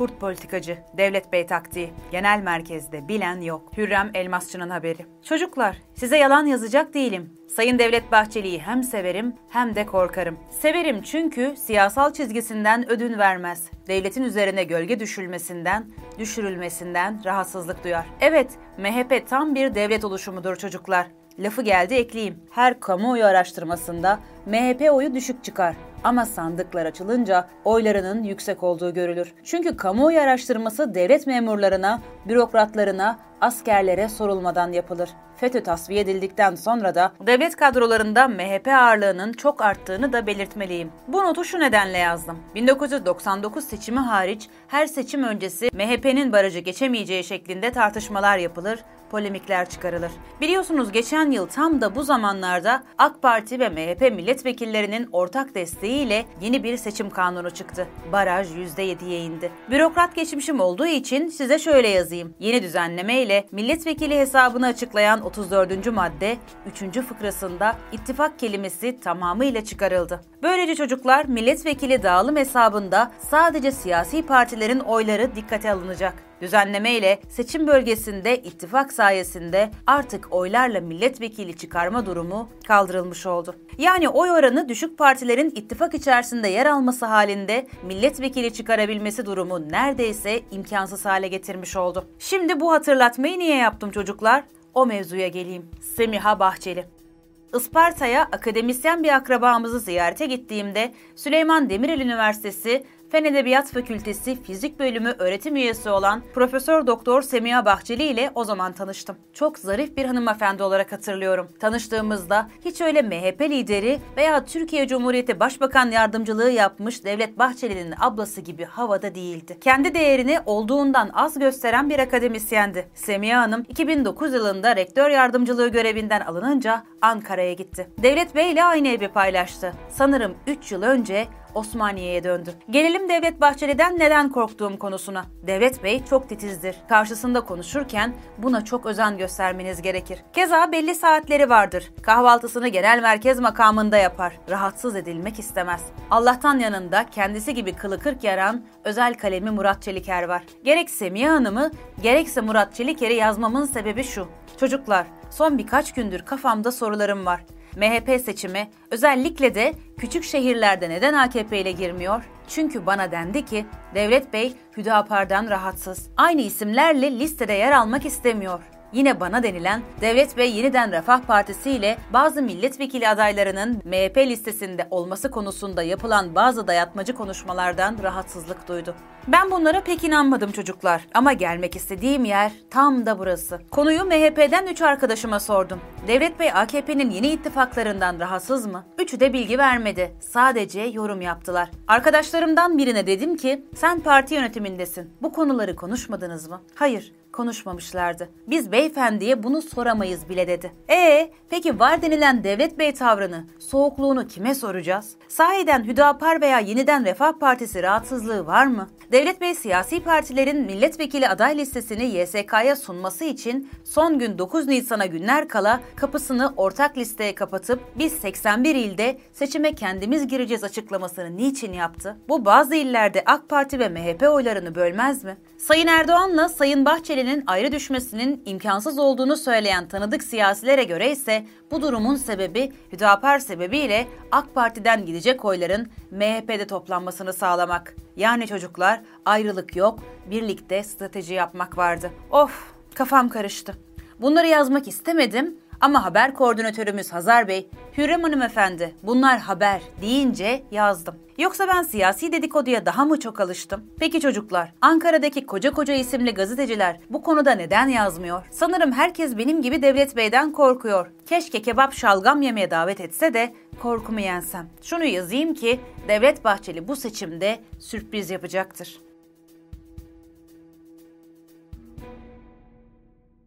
Kurt politikacı, Devlet Bey taktiği, genel merkezde bilen yok. Hürrem Elmasçı'nın haberi. Çocuklar, size yalan yazacak değilim. Sayın Devlet Bahçeli'yi hem severim hem de korkarım. Severim çünkü siyasal çizgisinden ödün vermez. Devletin üzerine gölge düşülmesinden, düşürülmesinden rahatsızlık duyar. Evet, MHP tam bir devlet oluşumudur çocuklar. Lafı geldi ekleyeyim. Her kamuoyu araştırmasında MHP oyu düşük çıkar. Ama sandıklar açılınca oylarının yüksek olduğu görülür. Çünkü kamuoyu araştırması devlet memurlarına, bürokratlarına, askerlere sorulmadan yapılır. FETÖ tasfiye edildikten sonra da devlet kadrolarında MHP ağırlığının çok arttığını da belirtmeliyim. Bu notu şu nedenle yazdım. 1999 seçimi hariç her seçim öncesi MHP'nin barajı geçemeyeceği şeklinde tartışmalar yapılır, polemikler çıkarılır. Biliyorsunuz geçen yıl tam da bu zamanlarda AK Parti ve MHP milletvekillerinin ortak desteğiyle yeni bir seçim kanunu çıktı. Baraj %7'ye indi. Bürokrat geçmişim olduğu için size şöyle yazayım. Yeni düzenleme ile milletvekili hesabını açıklayan 34. madde 3. fıkrasında ittifak kelimesi tamamıyla çıkarıldı. Böylece çocuklar milletvekili dağılım hesabında sadece siyasi partilerin oyları dikkate alınacak. Düzenleme ile seçim bölgesinde ittifak sayesinde artık oylarla milletvekili çıkarma durumu kaldırılmış oldu. Yani oy oranı düşük partilerin ittifak içerisinde yer alması halinde milletvekili çıkarabilmesi durumu neredeyse imkansız hale getirmiş oldu. Şimdi bu hatırlatmayı niye yaptım çocuklar? O mevzuya geleyim. Semiha Bahçeli. Isparta'ya akademisyen bir akrabamızı ziyarete gittiğimde Süleyman Demirel Üniversitesi Fen Edebiyat Fakültesi Fizik Bölümü öğretim üyesi olan Profesör Doktor Semiha Bahçeli ile o zaman tanıştım. Çok zarif bir hanımefendi olarak hatırlıyorum. Tanıştığımızda hiç öyle MHP lideri veya Türkiye Cumhuriyeti Başbakan yardımcılığı yapmış Devlet Bahçeli'nin ablası gibi havada değildi. Kendi değerini olduğundan az gösteren bir akademisyendi. Semiha Hanım 2009 yılında rektör yardımcılığı görevinden alınınca Ankara'ya gitti. Devlet Bey ile aynı evi paylaştı. Sanırım 3 yıl önce Osmaniye'ye döndü. Gelelim Devlet Bahçeli'den neden korktuğum konusuna. Devlet Bey çok titizdir. Karşısında konuşurken buna çok özen göstermeniz gerekir. Keza belli saatleri vardır. Kahvaltısını genel merkez makamında yapar. Rahatsız edilmek istemez. Allah'tan yanında kendisi gibi kılı kırk yaran özel kalemi Murat Çeliker var. Gerek Semiha Hanım'ı gerekse Murat Çeliker'i yazmamın sebebi şu. Çocuklar, son birkaç gündür kafamda sorularım var. MHP seçimi özellikle de küçük şehirlerde neden AKP ile girmiyor? Çünkü bana dendi ki Devlet Bey Hüdapar'dan rahatsız. Aynı isimlerle listede yer almak istemiyor. Yine bana denilen Devlet Bey yeniden Refah Partisi ile bazı milletvekili adaylarının MHP listesinde olması konusunda yapılan bazı dayatmacı konuşmalardan rahatsızlık duydu. Ben bunlara pek inanmadım çocuklar ama gelmek istediğim yer tam da burası. Konuyu MHP'den 3 arkadaşıma sordum. Devlet Bey AKP'nin yeni ittifaklarından rahatsız mı? Üçü de bilgi vermedi. Sadece yorum yaptılar. Arkadaşlarımdan birine dedim ki sen parti yönetimindesin. Bu konuları konuşmadınız mı? Hayır konuşmamışlardı. Biz beyefendiye bunu soramayız bile dedi. E peki var denilen devlet bey tavrını, soğukluğunu kime soracağız? Sahiden Hüdapar veya yeniden Refah Partisi rahatsızlığı var mı? Devlet Bey siyasi partilerin milletvekili aday listesini YSK'ya sunması için son gün 9 Nisan'a günler kala kapısını ortak listeye kapatıp biz 81 ilde seçime kendimiz gireceğiz açıklamasını niçin yaptı? Bu bazı illerde AK Parti ve MHP oylarını bölmez mi? Sayın Erdoğan'la Sayın Bahçeli'nin ayrı düşmesinin imkansız olduğunu söyleyen tanıdık siyasilere göre ise bu durumun sebebi Hüdapar sebebiyle AK Parti'den gidecek oyların MHP'de toplanmasını sağlamak. Yani çocuklar ayrılık yok, birlikte strateji yapmak vardı. Of, kafam karıştı. Bunları yazmak istemedim ama haber koordinatörümüz Hazar Bey, Hürrem Hanım Efendi bunlar haber deyince yazdım. Yoksa ben siyasi dedikoduya daha mı çok alıştım? Peki çocuklar, Ankara'daki koca koca isimli gazeteciler bu konuda neden yazmıyor? Sanırım herkes benim gibi Devlet Bey'den korkuyor. Keşke kebap şalgam yemeye davet etse de korkumu yensem. Şunu yazayım ki Devlet Bahçeli bu seçimde sürpriz yapacaktır.